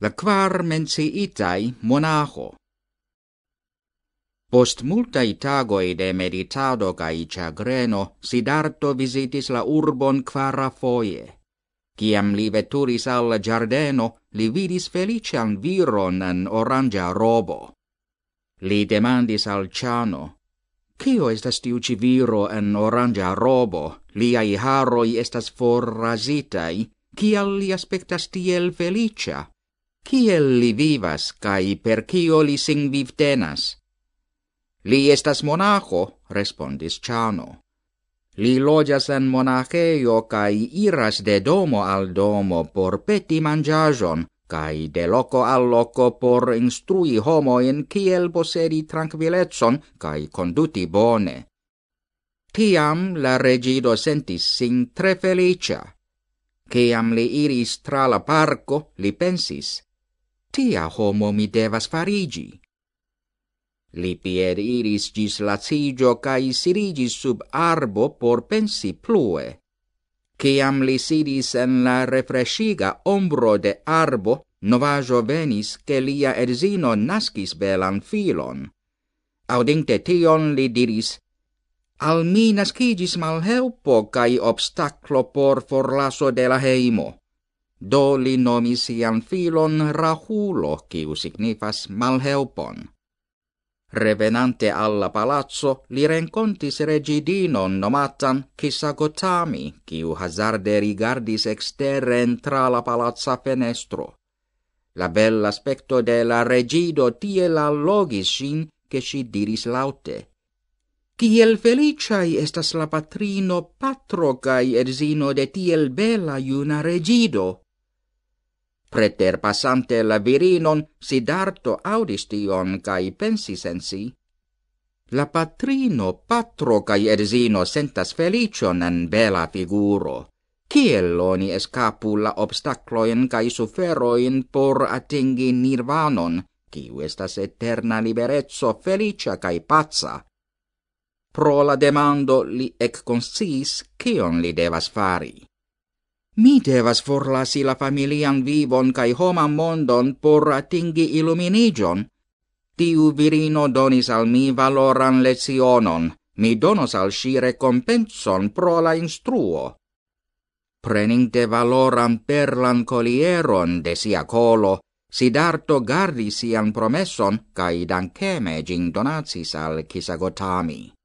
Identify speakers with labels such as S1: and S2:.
S1: la quar menciitai monaho. Post multai tagoi de meditado cae chagreno, Sidarto visitis la urbon quara foie. Ciam li veturis al giardeno, li vidis felician viron en orangia robo. Li demandis al Ciano, Cio estas tiuci viro en orangia robo, liai haroi estas forrasitai, cial li aspectas tiel felicia? kiel li vivas kai per kio li sing vivtenas. Li estas monaco, respondis Ciano. Li lojas en monacheio kaj iras de domo al domo por peti mangiajon, kai de loko al loko por instrui homoin kiel posedi tranquilletson kai konduti bone. Tiam la regido sentis sin tre felicia. Kiam li iris tra la parko, li pensis, tia homo mi devas farigi. Li pier iris gis lacigio cae sirigis sub arbo por pensi plue. Ciam li sidis en la refresciga ombro de arbo, novajo venis che lia erzino nascis belan filon. Audinte tion li diris, Al mi nascigis malhelpo cae obstaclo por forlaso de la heimo. Do li nomis ian filon Rahulo, kiu signifas malhelpon. Revenante alla palazzo, li rencontis regidinon nomatan Kisagotami, kiu hazarde rigardis exterren tra la palazza fenestro. La bella aspecto de la regido tiel allogis sin, che si diris laute. Ciel feliciai estas la patrino patro cae erzino de tiel bela iuna regido! Preterpasante la virinon, Sidarto audis tion cae pensis en si. La patrino, patro cae erzino sentas felicion en bela figuro. Ciel oni escapu la obstacloin cae suferoin por atingi nirvanon, ciu estas eterna liberezzo felicia cae pazza? Pro la demando li ec consis cion li devas fari. Mi devas forlasi la familian vivon cae homan mondon por atingi illuminigion. Tiu virino donis al mi valoran lezionon. Mi donos al si recompenson pro la instruo. Preninte valoran perlan colieron de sia colo, Sidarto gardi sian promesson, cae danceme gin donatsis al Kisagotami.